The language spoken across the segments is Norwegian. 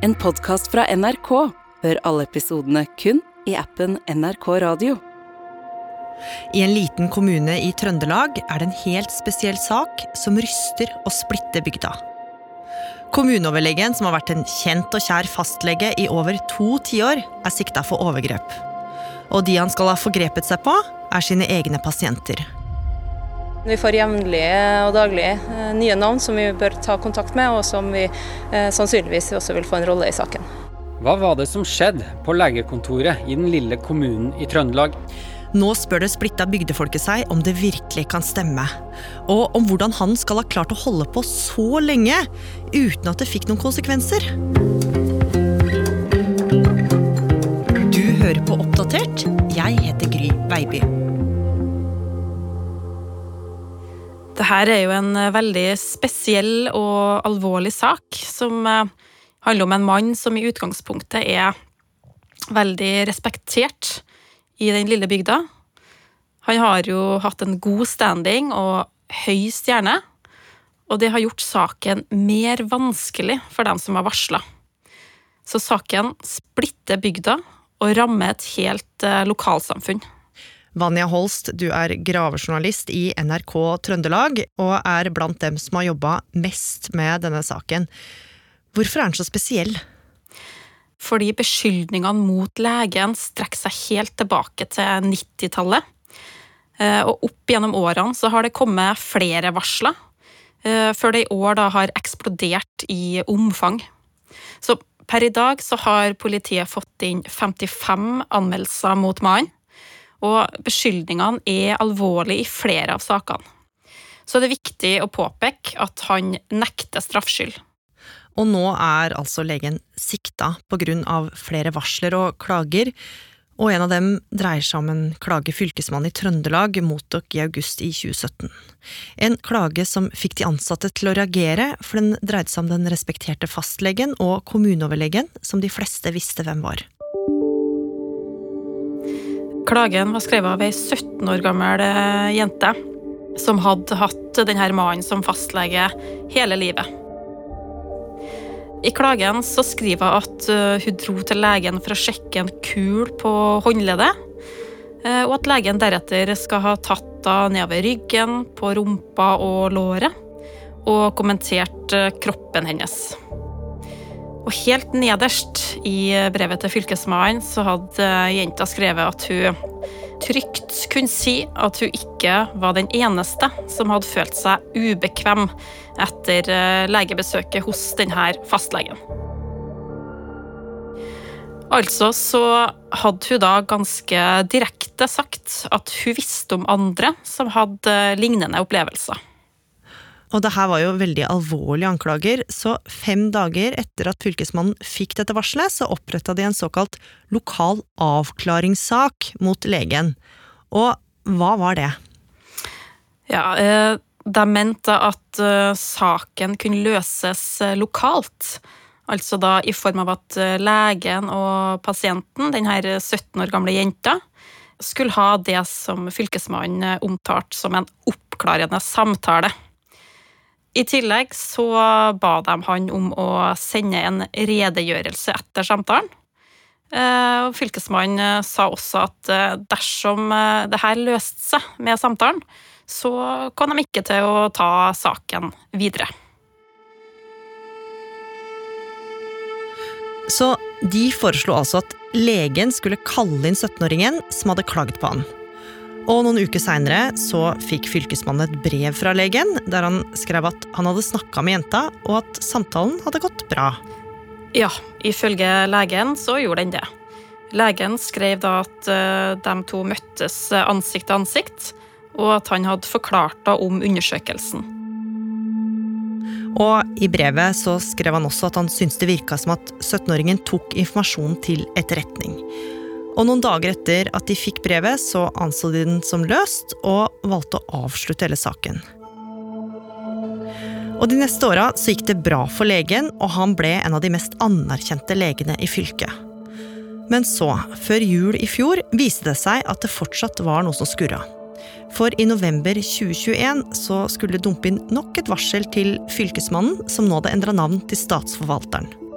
En podkast fra NRK. Hør alle episodene kun i appen NRK Radio. I en liten kommune i Trøndelag er det en helt spesiell sak som ryster og splitter bygda. Kommuneoverlegen, som har vært en kjent og kjær fastlege i over to tiår, er sikta for overgrep. Og de han skal ha forgrepet seg på, er sine egne pasienter. Vi får jevnlige og daglig eh, nye navn som vi bør ta kontakt med, og som vi eh, sannsynligvis også vil få en rolle i saken. Hva var det som skjedde på legekontoret i den lille kommunen i Trøndelag? Nå spør det splitta bygdefolket seg om det virkelig kan stemme. Og om hvordan han skal ha klart å holde på så lenge uten at det fikk noen konsekvenser. Du hører på Oppdatert. Jeg heter Gry Veiby. Dette er jo en eh, veldig spesiell og alvorlig sak, som eh, handler om en mann som i utgangspunktet er veldig respektert i den lille bygda. Han har jo hatt en god standing og høy stjerne, og det har gjort saken mer vanskelig for dem som har varsla. Så saken splitter bygda og rammer et helt eh, lokalsamfunn. Vanja Holst, du er gravejournalist i NRK Trøndelag, og er blant dem som har jobba mest med denne saken. Hvorfor er den så spesiell? Fordi beskyldningene mot legen strekker seg helt tilbake til 90-tallet. Eh, og opp gjennom årene så har det kommet flere varsler, eh, før det i år da har eksplodert i omfang. Så per i dag så har politiet fått inn 55 anmeldelser mot mannen og beskyldningene er alvorlige i flere av sakene. Så det er viktig å påpeke at han nekter straffskyld. Og nå er altså legen sikta av flere varsler og klager, og en av dem dreier seg om en klage fylkesmannen i Trøndelag mottok i august i 2017. En klage som fikk de ansatte til å reagere, for den dreide seg om den respekterte fastlegen og kommuneoverlegen, som de fleste visste hvem var. Klagen var skrevet av ei 17 år gammel eh, jente som hadde hatt denne mannen som fastlege hele livet. I klagen så skriver hun at eh, hun dro til legen for å sjekke en kul på håndleddet, eh, og at legen deretter skal ha tatt henne nedover ryggen, på rumpa og låret, og kommentert kroppen hennes. Og helt nederst i brevet til Fylkesmannen så hadde jenta skrevet at hun trygt kunne si at hun ikke var den eneste som hadde følt seg ubekvem etter eh, legebesøket hos denne fastlegen. Altså så hadde hun da ganske direkte sagt at hun visste om andre som hadde lignende opplevelser. Og det her var jo veldig alvorlige anklager, så fem dager etter at fylkesmannen fikk dette varselet, så oppretta de en såkalt lokal avklaringssak mot legen. Og hva var det? Ja, eh, de mente at eh, saken kunne løses eh, lokalt. Altså da i form av at legen og pasienten, denne 17 år gamle jenta, skulle ha det som fylkesmannen omtalte som en oppklarende samtale. I tillegg så ba de han om å sende en redegjørelse etter samtalen. Eh, Fylkesmannen eh, sa også at eh, dersom det her løste seg med samtalen, så kom de ikke til å ta saken videre. Så de foreslo altså at legen skulle kalle inn 17-åringen som hadde klaget på han. Og noen uker seinere så fikk fylkesmannen et brev fra legen, der han skrev at han hadde snakka med jenta, og at samtalen hadde gått bra. Ja, ifølge legen så gjorde den det. Legen skrev da at eh, de to møttes ansikt til ansikt, og at han hadde forklart da om undersøkelsen. Og i brevet så skrev han også at han syntes det virka som at 17-åringen tok informasjonen til etterretning. Og noen dager etter at de fikk brevet, så anså de den som løst, og valgte å avslutte hele saken. Og De neste åra gikk det bra for legen, og han ble en av de mest anerkjente legene i fylket. Men så, før jul i fjor, viste det seg at det fortsatt var noe som skurra. For i november 2021 så skulle det dumpe inn nok et varsel til Fylkesmannen, som nå hadde endra navn til Statsforvalteren.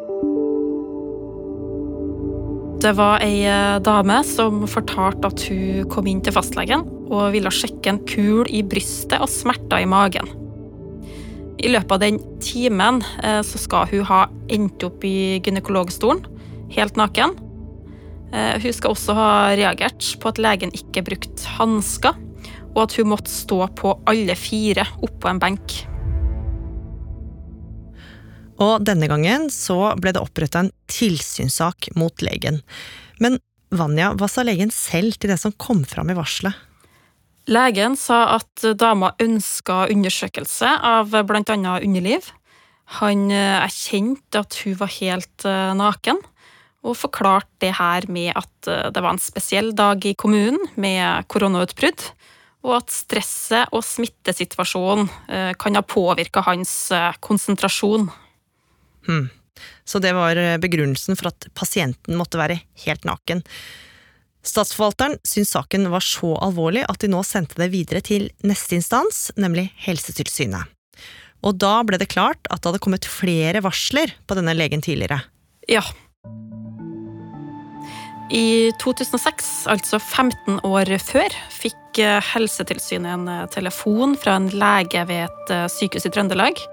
Det var ei eh, dame som fortalte at hun kom inn til fastlegen og ville sjekke en kul i brystet og smerter i magen. I løpet av den timen eh, så skal hun ha endt opp i gynekologstolen, helt naken. Eh, hun skal også ha reagert på at legen ikke brukte hansker, og at hun måtte stå på alle fire oppå en benk. Og denne gangen så ble det oppretta en tilsynssak mot legen. Men Vanja, hva sa legen selv til det som kom fram i varselet? Legen sa at dama ønska undersøkelse av annet underliv. Han eh, erkjente at hun var helt eh, naken, og forklarte det her med at eh, det var en spesiell dag i kommunen med koronautbrudd, og at stresset og smittesituasjonen kan ha påvirka hans konsentrasjon. Hmm. Så det var eh, begrunnelsen for at pasienten måtte være helt naken. Statsforvalteren syntes saken var så alvorlig at de nå sendte det videre til neste instans, nemlig Helsetilsynet. Og da ble det klart at det hadde kommet flere varsler på denne legen tidligere. Ja. I 2006, altså 15 år før, fikk eh, Helsetilsynet en eh, telefon fra en lege ved et sykehus i Trøndelag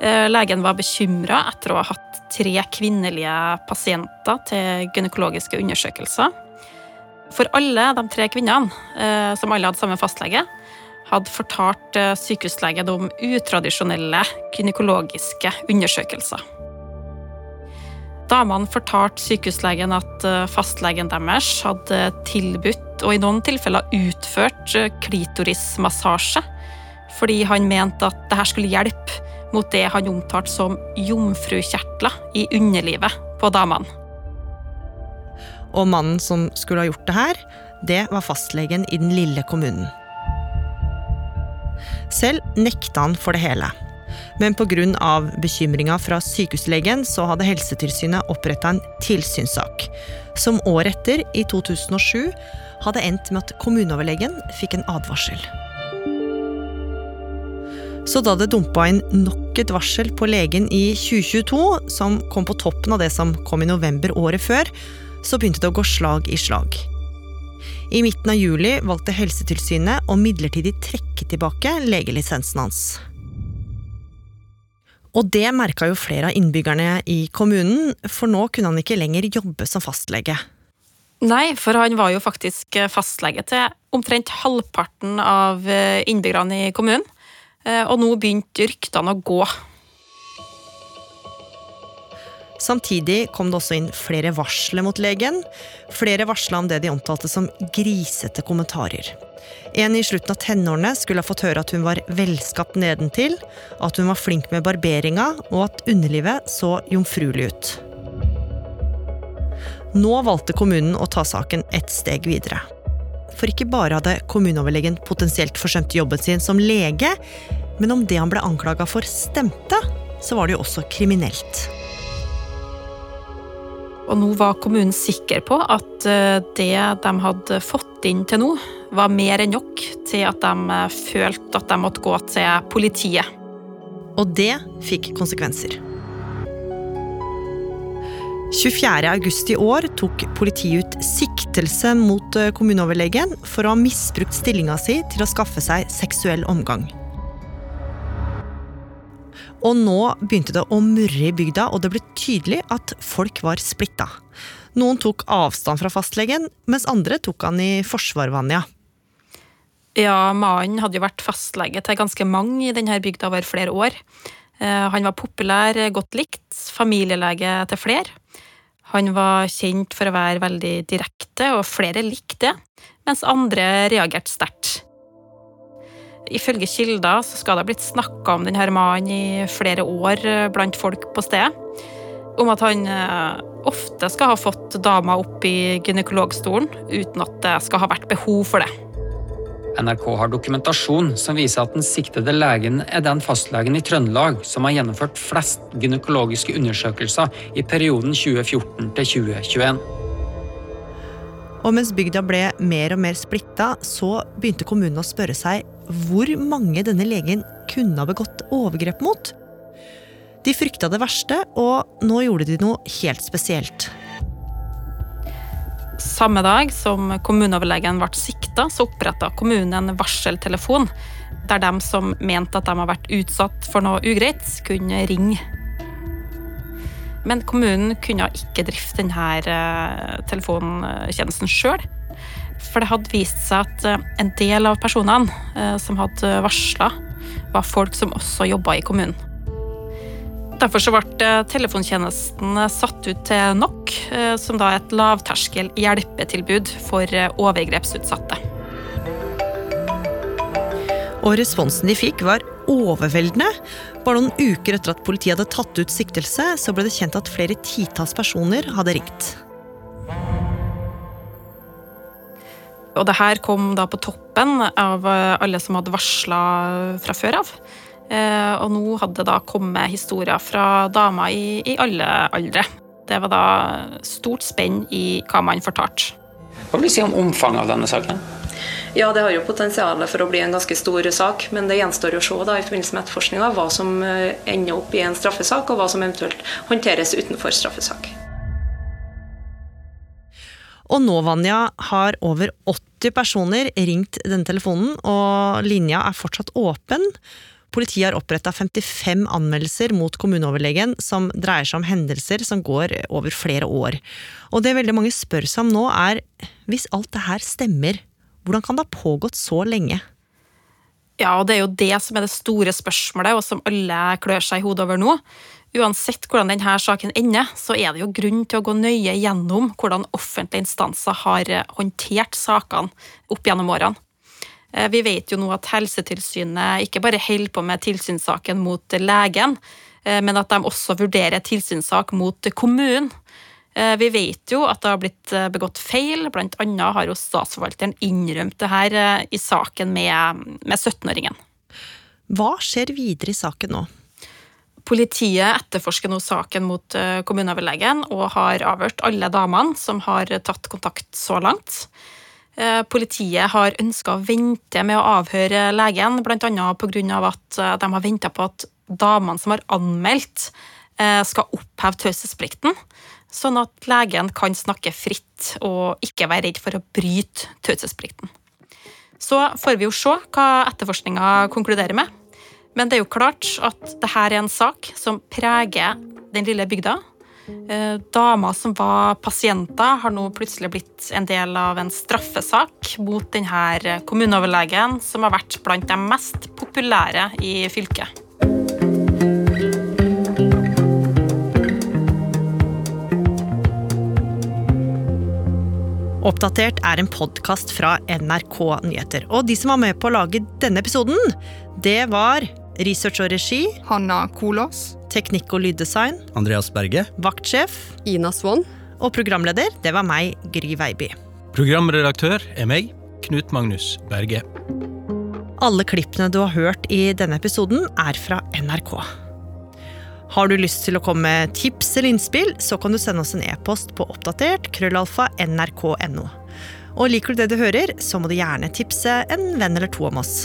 legen var bekymra etter å ha hatt tre kvinnelige pasienter til gynekologiske undersøkelser. For alle de tre kvinnene, eh, som alle hadde samme fastlege, hadde fortalt eh, sykehuslegen om utradisjonelle gynekologiske undersøkelser. Damene fortalte sykehuslegen at fastlegen deres hadde tilbudt og i noen tilfeller utført klitorismassasje, fordi han mente at dette skulle hjelpe mot det han omtalte som jomfrukjertler i underlivet på damene. Og mannen som skulle ha gjort det her, det var fastlegen i den lille kommunen. Selv nekta han for det hele. Men pga. bekymringa fra sykehuslegen så hadde Helsetilsynet oppretta en tilsynssak, som året etter, i 2007, hadde endt med at kommuneoverlegen fikk en advarsel. Så da det dumpa inn nok et varsel på legen i 2022, som kom på toppen av det som kom i november året før, så begynte det å gå slag i slag. I midten av juli valgte Helsetilsynet å midlertidig trekke tilbake legelisensen hans. Og det merka jo flere av innbyggerne i kommunen, for nå kunne han ikke lenger jobbe som fastlege. Nei, for han var jo faktisk fastlege til omtrent halvparten av innbyggerne i kommunen. Eh, og nå begynte ryktene å gå. Samtidig kom det også inn flere varsler mot legen. Flere varsla om det de omtalte som grisete kommentarer. En i slutten av tenårene skulle ha fått høre at hun var velskapt nedentil, at hun var flink med barberinga, og at underlivet så jomfruelig ut. Nå valgte kommunen å ta saken ett steg videre. For ikke bare hadde kommuneoverlegen potensielt forsømt jobben sin som lege, men om det han ble anklaga for stemte, så var det jo også kriminelt. Og nå var kommunen sikker på at eh, det de hadde fått inn til nå, var mer enn nok til at de eh, følte at de måtte gå til politiet. Og det fikk konsekvenser. 24. august i år tok politiet ut siktelse mot eh, kommuneoverlegen for å ha misbrukt stillinga si til å skaffe seg seksuell omgang. Og nå begynte det å murre i bygda, og det ble tydelig at folk var splitta. Noen tok avstand fra fastlegen, mens andre tok han i forsvar, Vanja. Ja, mannen hadde jo vært fastlege til ganske mange i denne bygda over flere år. Eh, han var populær, godt likt, familielege til flere. Han var kjent for å være veldig direkte, og flere likte det, mens andre reagerte sterkt. Ifølge kilder så skal det ha blitt snakka om denne mannen i flere år eh, blant folk på stedet. Om at han eh, ofte skal ha fått dama opp i gynekologstolen uten at det skal ha vært behov for det. NRK har dokumentasjon som viser at den siktede legen er den fastlegen i Trøndelag som har gjennomført flest gynekologiske undersøkelser i perioden 2014 til 2021. Og mens bygda ble mer og mer splitta, så begynte kommunen å spørre seg hvor mange denne legen kunne ha begått overgrep mot. De frykta det verste, og nå gjorde de noe helt spesielt. Samme dag som kommuneoverlegen ble sikta, så oppretta kommunen en varseltelefon, der de som mente at de har vært utsatt for noe ugreit, kunne ringe. Men kommunen kunne ikke drifte denne eh, telefontjenesten sjøl. For det hadde vist seg at eh, en del av personene eh, som hadde varsla, var folk som også jobba i kommunen. Derfor så ble telefontjenesten satt ut til NOK, som da er et lavterskel hjelpetilbud for overgrepsutsatte. Og responsen de fikk, var overveldende. Bare noen uker etter at politiet hadde tatt ut siktelse, så ble det kjent at flere titalls personer hadde ringt. Og det her kom da på toppen av alle som hadde varsla fra før av. Eh, og nå hadde det da kommet historier fra damer i, i alle aldre. Det var da stort spenn i hva man fortalte. Hva vil du si om omfanget av denne saken? Ja, det har jo potensial for å bli en ganske stor sak, men det gjenstår å se da, i forbindelse med etterforskninga hva som eh, ender opp i en straffesak, og hva som eventuelt håndteres utenfor straffesak. Og nå, Vanja, har over 80 personer ringt denne telefonen, og linja er fortsatt åpen. Politiet har oppretta 55 anmeldelser mot kommuneoverlegen som dreier seg om hendelser som går over flere år. Og det veldig mange spør seg om nå, er hvis alt det her stemmer, hvordan kan det ha pågått så lenge? Ja, og det er jo det som er det store spørsmålet, og som alle klør seg i hodet over nå. Uansett hvordan denne saken ender, så er det jo grunn til å gå nøye gjennom hvordan offentlige instanser har håndtert sakene opp gjennom årene. Eh, vi vet jo nå at Helsetilsynet ikke bare holder på med tilsynssaken mot legen, eh, men at de også vurderer tilsynssak mot kommunen. Eh, vi vet jo at det har blitt begått feil, annet har jo statsforvalteren innrømt det her i saken med, med 17-åringen. Hva skjer videre i saken nå? Politiet etterforsker nå saken mot kommuneoverlegen og har avhørt alle damene som har tatt kontakt så langt. Politiet har ønska å vente med å avhøre legen, bl.a. pga. at de har venta på at damene som har anmeldt, skal oppheve taushetsplikten sånn at legen kan snakke fritt og ikke være redd for å bryte taushetsplikten. Så får vi jo se hva etterforskninga konkluderer med. Men det er jo klart at dette er en sak som preger den lille bygda. Eh, damer som var pasienter, har nå plutselig blitt en del av en straffesak mot denne kommuneoverlegen, som har vært blant de mest populære i fylket. Oppdatert er en podkast fra NRK Nyheter. Og de som var med på å lage denne episoden, det var research og regi Hanna Kolås. Teknikk og lyddesign Andreas Berge. Vaktsjef Ina Swann. Og programleder, det var meg, Gry Veiby. Programredaktør er meg, Knut Magnus Berge. Alle klippene du har hørt i denne episoden, er fra NRK. Har du lyst til å komme med tips eller innspill, så kan du sende oss en e-post på oppdatert krøllalfa nrk.no. Og liker du det du hører, så må du gjerne tipse en venn eller to om oss.